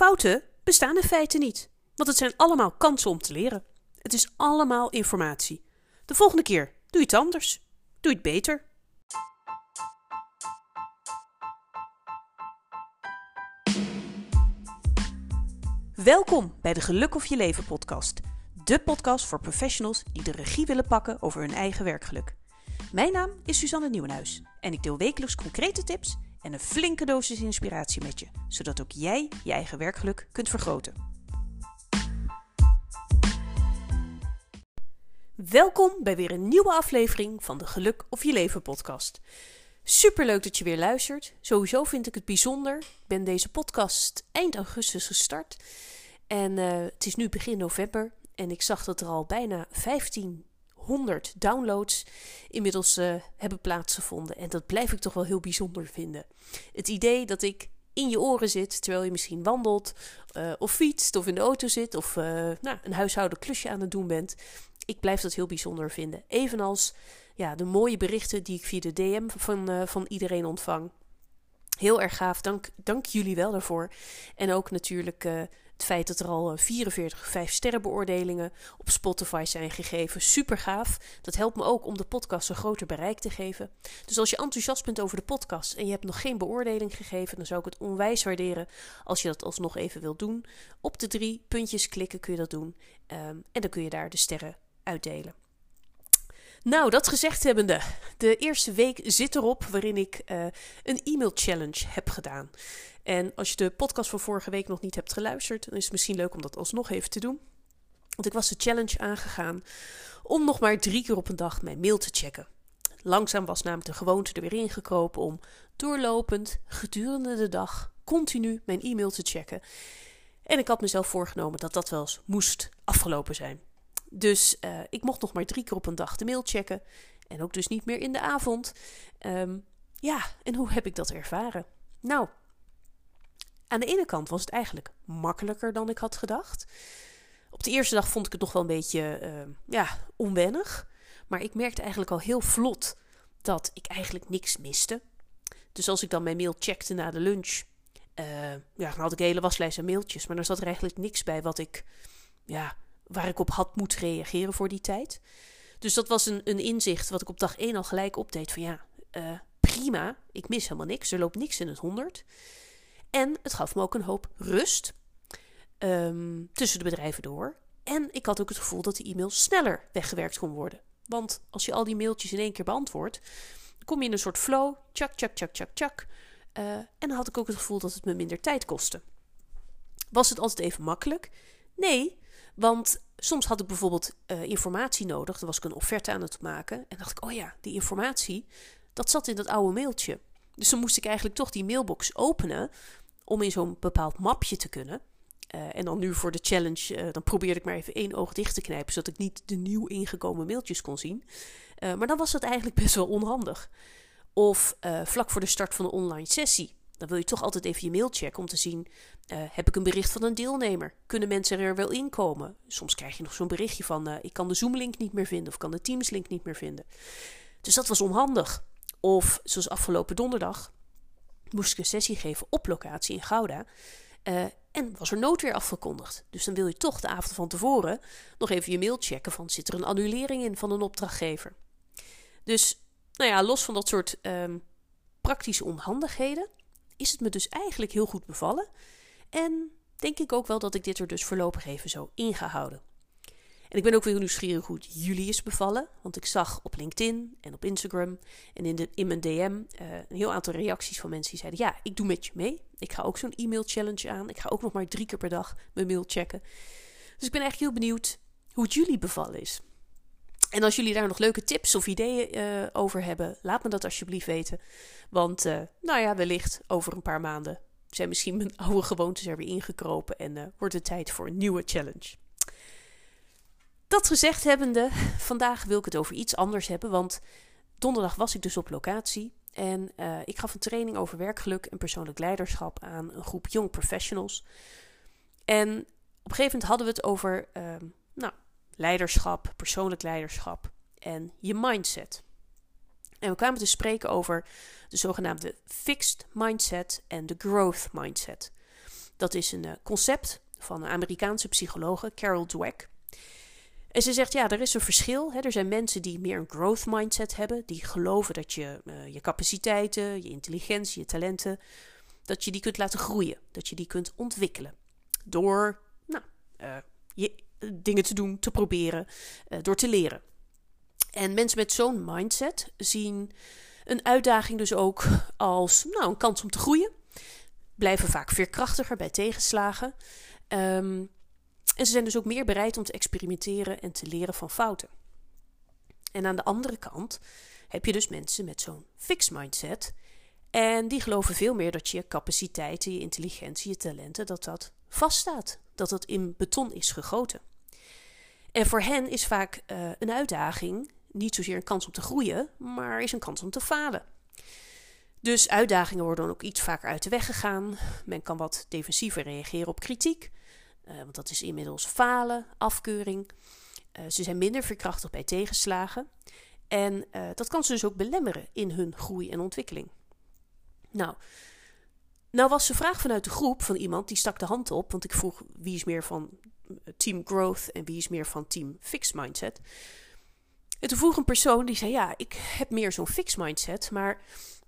Fouten bestaan in feite niet, want het zijn allemaal kansen om te leren. Het is allemaal informatie. De volgende keer doe je het anders. Doe je het beter. Welkom bij de Geluk of Je Leven podcast. De podcast voor professionals die de regie willen pakken over hun eigen werkgeluk. Mijn naam is Suzanne Nieuwenhuis en ik deel wekelijks concrete tips en een flinke dosis inspiratie met je, zodat ook jij je eigen werkgeluk kunt vergroten. Welkom bij weer een nieuwe aflevering van de Geluk of Je Leven podcast. Superleuk dat je weer luistert. Sowieso vind ik het bijzonder. Ik ben deze podcast eind augustus gestart. En uh, het is nu begin november. En ik zag dat er al bijna 1500 downloads inmiddels uh, hebben plaatsgevonden. En dat blijf ik toch wel heel bijzonder vinden. Het idee dat ik in je oren zit terwijl je misschien wandelt uh, of fietst of in de auto zit of nou, een huishouden klusje aan het doen bent. Ik blijf dat heel bijzonder vinden. Evenals ja, de mooie berichten die ik via de DM van, van iedereen ontvang. Heel erg gaaf. Dank, dank jullie wel daarvoor. En ook natuurlijk het feit dat er al 44 5 sterren beoordelingen op Spotify zijn gegeven. Super gaaf. Dat helpt me ook om de podcast een groter bereik te geven. Dus als je enthousiast bent over de podcast en je hebt nog geen beoordeling gegeven, dan zou ik het onwijs waarderen als je dat alsnog even wilt doen. Op de drie puntjes klikken kun je dat doen. Um, en dan kun je daar de sterren uitdelen. Nou, dat gezegd hebbende, de eerste week zit erop waarin ik uh, een e-mail challenge heb gedaan. En als je de podcast van vorige week nog niet hebt geluisterd, dan is het misschien leuk om dat alsnog even te doen. Want ik was de challenge aangegaan om nog maar drie keer op een dag mijn mail te checken. Langzaam was namelijk de gewoonte er weer ingekropen om doorlopend, gedurende de dag, continu mijn e-mail te checken. En ik had mezelf voorgenomen dat dat wel eens moest afgelopen zijn. Dus uh, ik mocht nog maar drie keer op een dag de mail checken. En ook dus niet meer in de avond. Um, ja, en hoe heb ik dat ervaren? Nou, aan de ene kant was het eigenlijk makkelijker dan ik had gedacht. Op de eerste dag vond ik het nog wel een beetje uh, ja, onwennig. Maar ik merkte eigenlijk al heel vlot dat ik eigenlijk niks miste. Dus als ik dan mijn mail checkte na de lunch, uh, ja, dan had ik een hele waslijst aan mailtjes. Maar dan zat er eigenlijk niks bij wat ik, ja, waar ik op had moeten reageren voor die tijd. Dus dat was een, een inzicht wat ik op dag 1 al gelijk opdeed. Van ja, uh, prima, ik mis helemaal niks. Er loopt niks in het honderd. En het gaf me ook een hoop rust um, tussen de bedrijven door. En ik had ook het gevoel dat de e-mail sneller weggewerkt kon worden. Want als je al die mailtjes in één keer beantwoordt, kom je in een soort flow. Tjak, tjak, tjak, tjak, tjak. Uh, en dan had ik ook het gevoel dat het me minder tijd kostte. Was het altijd even makkelijk? Nee, want soms had ik bijvoorbeeld uh, informatie nodig. Dan was ik een offerte aan het maken. En dacht ik, oh ja, die informatie, dat zat in dat oude mailtje. Dus dan moest ik eigenlijk toch die mailbox openen om in zo'n bepaald mapje te kunnen. Uh, en dan nu voor de challenge, uh, dan probeerde ik maar even één oog dicht te knijpen, zodat ik niet de nieuw ingekomen mailtjes kon zien. Maar dan was dat eigenlijk best wel onhandig. Of vlak voor de start van de online sessie. Dan wil je toch altijd even je mail checken om te zien: heb ik een bericht van een deelnemer? Kunnen mensen er wel in komen? Soms krijg je nog zo'n berichtje van: ik kan de Zoom-link niet meer vinden of kan de Teams-link niet meer vinden. Dus dat was onhandig. Of zoals afgelopen donderdag moest ik een sessie geven op locatie in Gouda. Uh, en was er noodweer afgekondigd. Dus dan wil je toch de avond van tevoren nog even je mail checken van zit er een annulering in van een opdrachtgever. Dus nou ja, los van dat soort um, praktische onhandigheden is het me dus eigenlijk heel goed bevallen. En denk ik ook wel dat ik dit er dus voorlopig even zo in ga houden. En ik ben ook weer nieuwsgierig hoe het jullie is bevallen. Want ik zag op LinkedIn en op Instagram en in, de, in mijn DM uh, een heel aantal reacties van mensen die zeiden: Ja, ik doe met je mee. Ik ga ook zo'n e-mail challenge aan. Ik ga ook nog maar drie keer per dag mijn mail checken. Dus ik ben eigenlijk heel benieuwd hoe het jullie bevallen is. En als jullie daar nog leuke tips of ideeën uh, over hebben, laat me dat alsjeblieft weten. Want, uh, nou ja, wellicht over een paar maanden zijn misschien mijn oude gewoontes er weer ingekropen en wordt het tijd voor een nieuwe challenge. Dat gezegd hebbende, vandaag wil ik het over iets anders hebben. Want donderdag was ik dus op locatie. En ik gaf een training over werkgeluk en persoonlijk leiderschap aan een groep young professionals. En op een gegeven moment hadden we het over uh, nou, leiderschap, persoonlijk leiderschap en je mindset. En we kwamen te spreken over de zogenaamde fixed mindset en de growth mindset. Dat is een concept van een Amerikaanse psychologe, Carol Dweck. En ze zegt, ja, er is een verschil. Hè. Er zijn mensen die meer een growth mindset hebben. Die geloven dat je uh, je capaciteiten, je intelligentie, je talenten... dat je die kunt laten groeien. Dat je die kunt ontwikkelen. Door nou, uh, je, dingen te doen, te proberen, uh, door te leren. En mensen met zo'n mindset zien een uitdaging dus ook als nou, een kans om te groeien. Blijven vaak veerkrachtiger bij tegenslagen. Um, en ze zijn dus ook meer bereid om te experimenteren en te leren van fouten. En aan de andere kant heb je dus mensen met zo'n fixed mindset. En die geloven veel meer dat je capaciteiten, je intelligentie, je talenten, dat dat vaststaat. Dat dat in beton is gegoten. En voor hen is vaak uh, een uitdaging niet zozeer een kans om te groeien, maar is een kans om te falen. Dus uitdagingen worden dan ook iets vaker uit de weg gegaan. Men kan wat defensiever reageren op kritiek. Uh, want dat is inmiddels falen, afkeuring. Uh, ze zijn minder verkrachtig bij tegenslagen. En dat kan ze dus ook belemmeren in hun groei en ontwikkeling. Nou, nou was de vraag vanuit de groep van iemand die stak de hand op. Want ik vroeg wie is meer van team growth en wie is meer van team fixed mindset. En toen vroeg een persoon die zei: Ja, ik heb meer zo'n fixed mindset, maar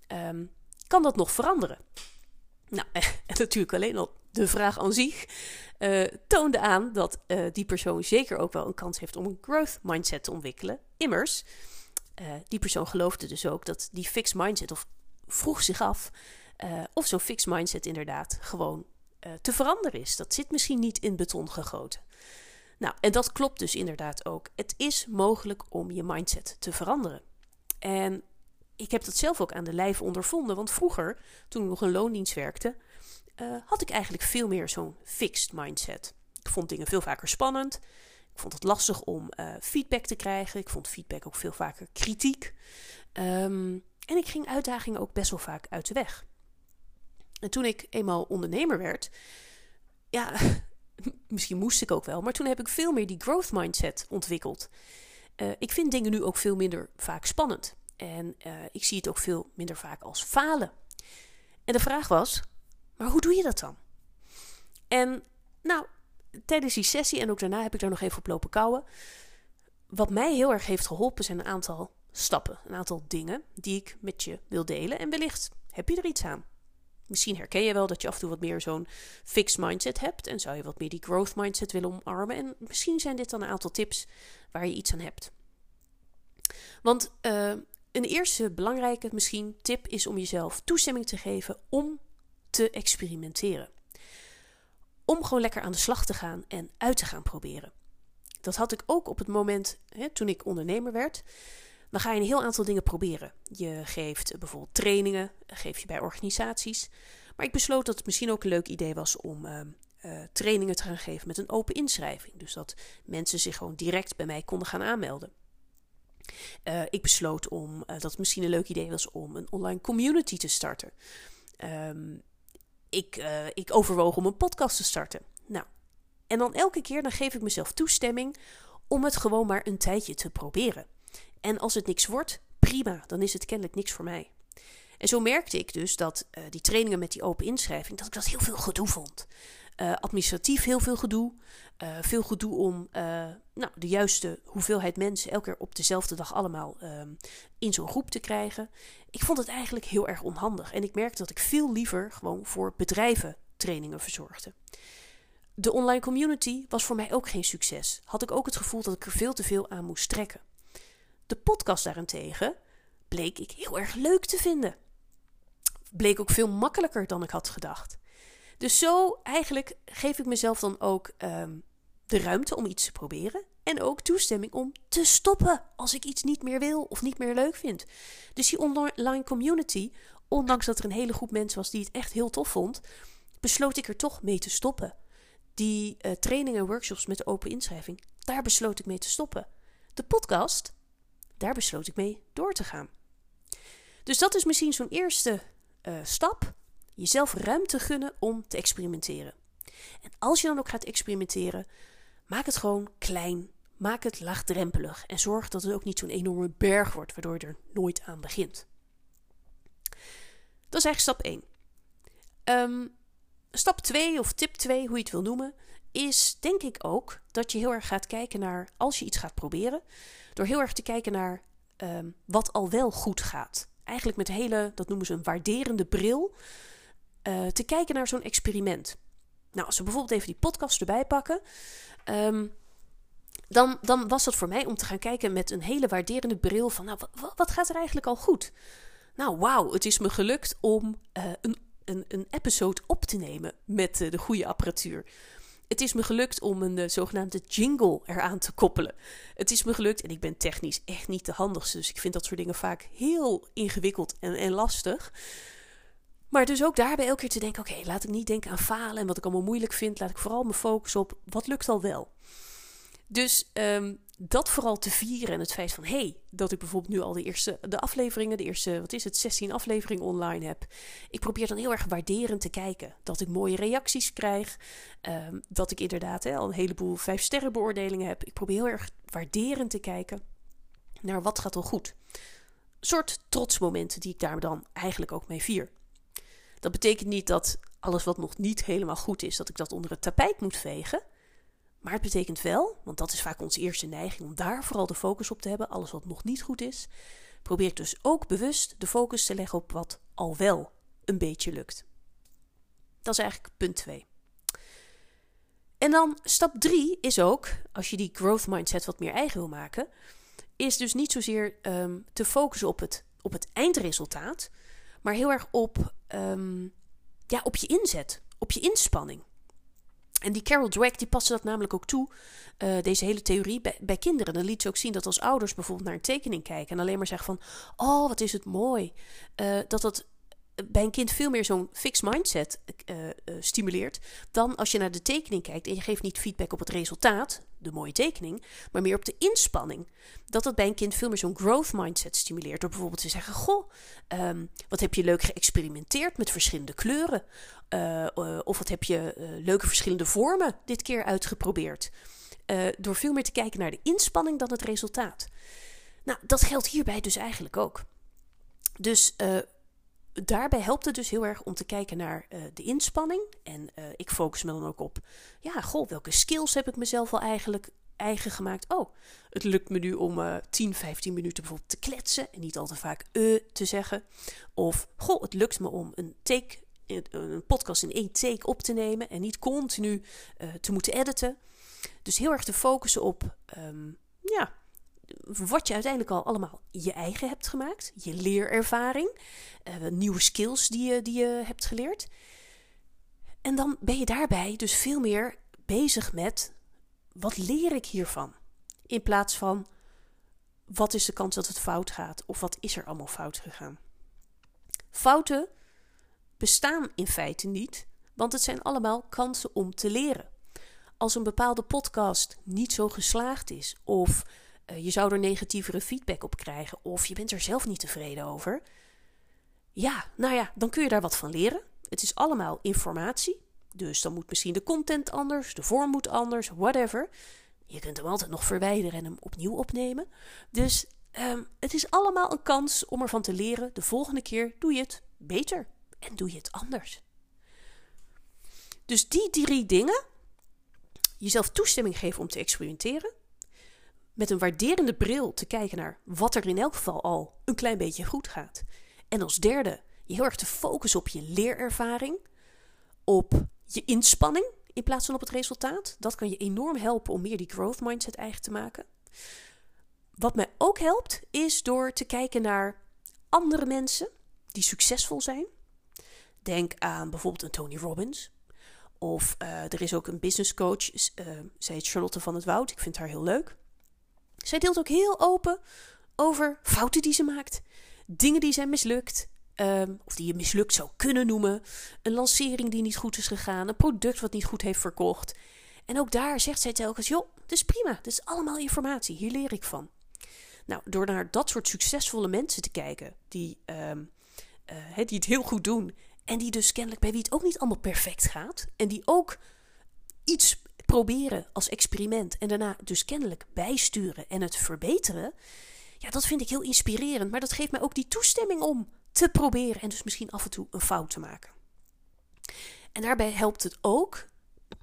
um, kan dat nog veranderen? Nou, natuurlijk alleen al de vraag aan zich uh, toonde aan dat uh, die persoon zeker ook wel een kans heeft om een growth mindset te ontwikkelen. Immers, uh, die persoon geloofde dus ook dat die fixed mindset, of vroeg zich af of zo'n fixed mindset inderdaad gewoon te veranderen is. Dat zit misschien niet in beton gegoten. Nou, en dat klopt dus inderdaad ook. Het is mogelijk om je mindset te veranderen. En ik heb dat zelf ook aan de lijf ondervonden, want vroeger, toen ik nog een loondienst werkte, uh, had ik eigenlijk veel meer zo'n fixed mindset. Ik vond dingen veel vaker spannend. Ik vond het lastig om uh, feedback te krijgen. Ik vond feedback ook veel vaker kritiek. Um, en ik ging uitdagingen ook best wel vaak uit de weg. En toen ik eenmaal ondernemer werd, ja, misschien moest ik ook wel, maar toen heb ik veel meer die growth mindset ontwikkeld. Uh, ik vind dingen nu ook veel minder vaak spannend. En uh, ik zie het ook veel minder vaak als falen. En de vraag was: maar hoe doe je dat dan? En nou, tijdens die sessie en ook daarna heb ik daar nog even op lopen kouwen. Wat mij heel erg heeft geholpen zijn een aantal stappen, een aantal dingen die ik met je wil delen. En wellicht heb je er iets aan. Misschien herken je wel dat je af en toe wat meer zo'n fixed mindset hebt en zou je wat meer die growth mindset willen omarmen. En misschien zijn dit dan een aantal tips waar je iets aan hebt. Want uh, een eerste belangrijke misschien tip is om jezelf toestemming te geven om te experimenteren. Om gewoon lekker aan de slag te gaan en uit te gaan proberen. Dat had ik ook op het moment hè, toen ik ondernemer werd. Dan ga je een heel aantal dingen proberen. Je geeft bijvoorbeeld trainingen, geef je bij organisaties. Maar ik besloot dat het misschien ook een leuk idee was om uh, uh, trainingen te gaan geven met een open inschrijving. Dus dat mensen zich gewoon direct bij mij konden gaan aanmelden. Uh, ik besloot om dat het misschien een leuk idee was om een online community te starten. Um, ik, ik overwoog om een podcast te starten. Nou, en dan elke keer dan geef ik mezelf toestemming om het gewoon maar een tijdje te proberen. En als het niks wordt, prima, dan is het kennelijk niks voor mij. En zo merkte ik dus dat uh, die trainingen met die open inschrijving, dat ik dat heel veel gedoe vond. Uh, administratief heel veel gedoe. Uh, veel gedoe om nou, de juiste hoeveelheid mensen elke keer op dezelfde dag allemaal in zo'n groep te krijgen. Ik vond het eigenlijk heel erg onhandig. En ik merkte dat ik veel liever gewoon voor bedrijven trainingen verzorgde. De online community was voor mij ook geen succes. Had ik ook het gevoel dat ik er veel te veel aan moest trekken. De podcast daarentegen bleek ik heel erg leuk te vinden. Bleek ook veel makkelijker dan ik had gedacht. Dus zo eigenlijk geef ik mezelf dan ook um, de ruimte om iets te proberen. En ook toestemming om te stoppen als ik iets niet meer wil of niet meer leuk vind. Dus die online community, ondanks dat er een hele groep mensen was die het echt heel tof vond, besloot ik er toch mee te stoppen. Die uh, trainingen en workshops met open inschrijving, daar besloot ik mee te stoppen. De podcast, daar besloot ik mee door te gaan. Dus dat is misschien zo'n eerste uh, stap jezelf ruimte gunnen om te experimenteren. En als je dan ook gaat experimenteren, maak het gewoon klein. Maak het laagdrempelig en zorg dat het ook niet zo'n enorme berg wordt, waardoor je er nooit aan begint. Dat is eigenlijk stap 1. Um, ehm, stap 2 of tip 2, hoe je het wil noemen, is denk ik ook dat je heel erg gaat kijken naar, als je iets gaat proberen, door heel erg te kijken naar ehm, wat al wel goed gaat. Eigenlijk met hele, dat noemen ze een waarderende bril, uh, te kijken naar zo'n experiment. Nou, als we bijvoorbeeld even die podcast erbij pakken, ehm, dan, dan was dat voor mij om te gaan kijken met een hele waarderende bril van, nou, wat, gaat er eigenlijk al goed? Nou, wauw, het is me gelukt om uh, een, een, een episode op te nemen met uh, de goede apparatuur. Het is me gelukt om een uh, zogenaamde jingle eraan te koppelen. Het is me gelukt, en ik ben technisch echt niet de handigste, dus ik vind dat soort dingen vaak heel ingewikkeld en, en lastig. Maar dus ook daarbij elke keer te denken: oké, laat ik niet denken aan falen en wat ik allemaal moeilijk vind. Laat ik vooral me focussen op wat lukt al wel. Dus um, dat vooral te vieren en het feit van, hey, dat ik bijvoorbeeld nu al de eerste de afleveringen, de eerste, wat is het, 16 afleveringen online heb. Ik probeer dan heel erg waarderend te kijken. Dat ik mooie reacties krijg. Um, dat ik inderdaad hè, al een heleboel vijf sterren beoordelingen heb. Ik probeer heel erg waarderend te kijken naar wat gaat al goed. Een soort trotsmomenten die ik daar dan eigenlijk ook mee vier. Dat betekent niet dat alles wat nog niet helemaal goed is, dat ik dat onder het tapijt moet vegen. Maar het betekent wel, want dat is vaak onze eerste neiging om daar vooral de focus op te hebben, alles wat nog niet goed is, probeer ik dus ook bewust de focus te leggen op wat al wel een beetje lukt. Dat is eigenlijk punt 2. En dan stap 3 is ook, als je die growth mindset wat meer eigen wil maken, is dus niet zozeer um, te focussen op het, op het eindresultaat, maar heel erg op, um, ja, op je inzet, op je inspanning. En die Carol Dweck die paste dat namelijk ook toe, uh, deze hele theorie, bij, kinderen. Dan liet ze ook zien dat als ouders bijvoorbeeld naar een tekening kijken en alleen maar zeggen van, oh wat is het mooi, uh, dat dat bij een kind veel meer zo'n fixed mindset uh, stimuleert dan als je naar de tekening kijkt en je geeft niet feedback op het resultaat, de mooie tekening, maar meer op de inspanning. Dat dat bij een kind veel meer zo'n growth mindset stimuleert door bijvoorbeeld te zeggen: Goh, um, wat heb je leuk geëxperimenteerd met verschillende kleuren? Uh, of wat heb je leuke verschillende vormen dit keer uitgeprobeerd? door veel meer te kijken naar de inspanning dan het resultaat. Nou, dat geldt hierbij dus eigenlijk ook. Dus daarbij helpt het dus heel erg om te kijken naar uh, de inspanning. En uh, ik focus me dan ook op, ja, goh, welke skills heb ik mezelf al eigenlijk eigen gemaakt? Oh, het lukt me nu om uh, 10, 15 minuten bijvoorbeeld te kletsen en niet al te vaak uh te zeggen. Of, goh, het lukt me om een take, een podcast in één take op te nemen en niet continu te moeten editen. Dus heel erg te focussen op, um, ja, wat je uiteindelijk al allemaal je eigen hebt gemaakt. Je leerervaring, uh, nieuwe skills die je, die je hebt geleerd. En dan ben je daarbij dus veel meer bezig met wat leer ik hiervan? In plaats van wat is de kans dat het fout gaat of wat is er allemaal fout gegaan? Fouten bestaan in feite niet, want het zijn allemaal kansen om te leren. Als een bepaalde podcast niet zo geslaagd is of je zou er negatievere feedback op krijgen of je bent er zelf niet tevreden over. Ja, nou ja, dan kun je daar wat van leren. Het is allemaal informatie. Dus dan moet misschien de content anders, de vorm moet anders, whatever. Je kunt hem altijd nog verwijderen en hem opnieuw opnemen. Dus um, het is allemaal een kans om ervan te leren. De volgende keer doe je het beter en doe je het anders. Dus die drie dingen, jezelf toestemming geven om te experimenteren, met een waarderende bril te kijken naar wat er in elk geval al een klein beetje goed gaat. En als derde, je heel erg te focussen op je leerervaring, op je inspanning in plaats van op het resultaat. Dat kan je enorm helpen om meer die growth mindset eigen te maken. Wat mij ook helpt, is door te kijken naar andere mensen die succesvol zijn. Denk aan bijvoorbeeld een Tony Robbins. Of uh, er is ook een business coach, zij heet Charlotte van het Woud. Ik vind haar heel leuk. Zij deelt ook heel open over fouten die ze maakt, dingen die zijn mislukt, um, of die je mislukt zou kunnen noemen, een lancering die niet goed is gegaan, een product wat niet goed heeft verkocht. En ook daar zegt zij telkens: joh, het is prima, dit is allemaal informatie, hier leer ik van. Nou, door naar dat soort succesvolle mensen te kijken, die, um, uh, die het heel goed doen en die dus kennelijk bij wie het ook niet allemaal perfect gaat, en die ook iets proberen als experiment en daarna dus kennelijk bijsturen en het verbeteren, ja, dat vind ik heel inspirerend. Maar dat geeft mij ook die toestemming om te proberen en dus misschien af en toe een fout te maken. En daarbij helpt het ook,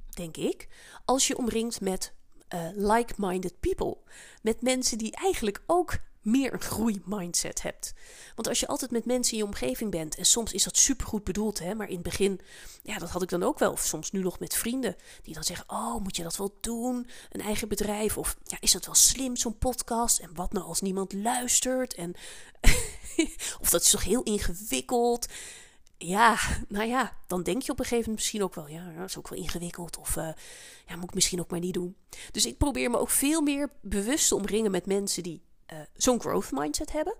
denk ik, als je omringt met uh, like-minded people. Met mensen die eigenlijk ook meer een groeimindset hebt. Want als je altijd met mensen in je omgeving bent, en soms is dat supergoed bedoeld, hè, maar in het begin, ja, dat had ik dan ook wel, of soms nu nog met vrienden, die dan zeggen: Oh, moet je dat wel doen? Een eigen bedrijf? Of ja, is dat wel slim, zo'n podcast? En wat nou als niemand luistert? En of dat is toch heel ingewikkeld? ja, nou ja, dan denk je op een gegeven moment misschien ook wel, ja, dat is ook wel ingewikkeld. Of uh, ja, moet ik misschien ook maar niet doen. Dus ik probeer me ook veel meer bewust te omringen met mensen die uh, zo'n growth mindset hebben.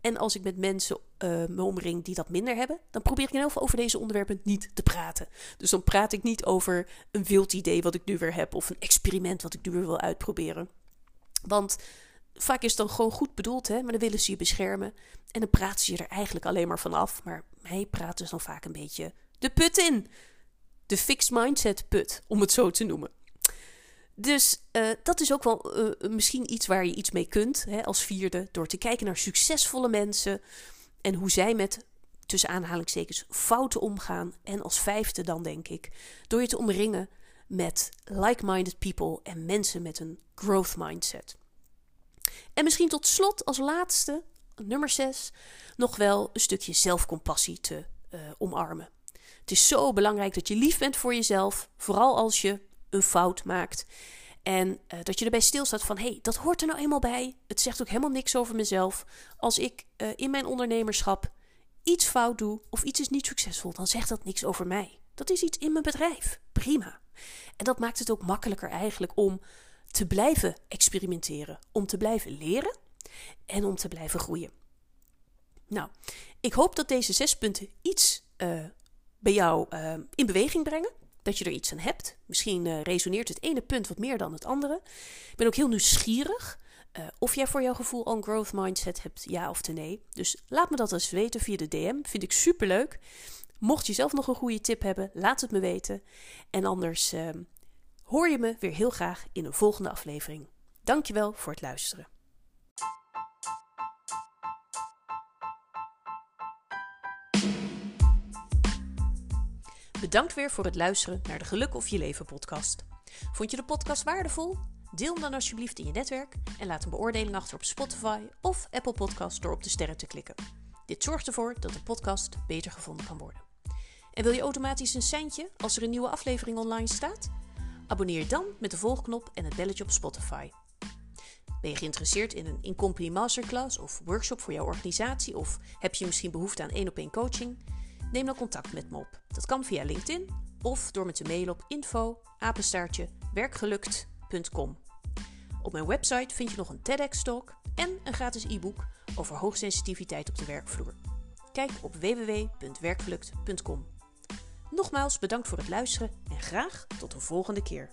En als ik met mensen uh, me omring die dat minder hebben, dan probeer ik in ieder geval over deze onderwerpen niet te praten. Dus dan praat ik niet over een wild idee wat ik nu weer heb of een experiment wat ik nu weer wil uitproberen. Want vaak is het dan gewoon goed bedoeld, hè, maar dan willen ze je beschermen. En dan praten ze je er eigenlijk alleen maar van af. Maar mij praten ze dan vaak een beetje de put in. De fixed mindset put, om het zo te noemen. Dus uh, dat is ook wel uh, misschien iets waar je iets mee kunt hè, als vierde. Door te kijken naar succesvolle mensen en hoe zij met tussen aanhalingstekens fouten omgaan. En als vijfde dan denk ik, door je te omringen met like-minded people en mensen met een growth mindset. En misschien tot slot als laatste, nummer 6, nog wel een stukje zelfcompassie te uh, omarmen. Het is zo belangrijk dat je lief bent voor jezelf, vooral als je een fout maakt. En uh, dat je erbij stilstaat van, hé, hey, dat hoort er nou eenmaal bij. Het zegt ook helemaal niks over mezelf. Als ik uh, in mijn ondernemerschap iets fout doe of iets is niet succesvol, dan zegt dat niks over mij. Dat is iets in mijn bedrijf. Prima. En dat maakt het ook makkelijker eigenlijk om te blijven experimenteren, om te blijven leren en om te blijven groeien. Nou, ik hoop dat deze zes punten iets uh, bij jou in beweging brengen. Dat je er iets aan hebt. Misschien uh, resoneert het ene punt wat meer dan het andere. Ik ben ook heel nieuwsgierig of jij voor jouw gevoel een growth mindset hebt, ja of nee. Dus laat me dat eens weten via de DM. Vind ik superleuk. Mocht je zelf nog een goede tip hebben, laat het me weten. En anders ehm, hoor je me weer heel graag in een volgende aflevering. Dankjewel voor het luisteren. Bedankt weer voor het luisteren naar de Geluk of Je Leven podcast. Vond je de podcast waardevol? Deel hem dan alsjeblieft in je netwerk en laat een beoordeling achter op Spotify of Apple Podcast door op de sterren te klikken. Dit zorgt ervoor dat de podcast beter gevonden kan worden. En wil je automatisch een centje als er een nieuwe aflevering online staat? Abonneer dan met de volgknop en het belletje op Spotify. Ben je geïnteresseerd in een in-company masterclass of workshop voor jouw organisatie of heb je misschien behoefte aan één op één coaching? Neem dan contact met me op. Dat kan via LinkedIn of door me te mailen op info werkgelukt.com. Op mijn website vind je nog een TEDx-talk en een gratis e-book over hoogsensitiviteit op de werkvloer. Kijk op www.werkgelukt.com. Nogmaals bedankt voor het luisteren en graag tot de volgende keer.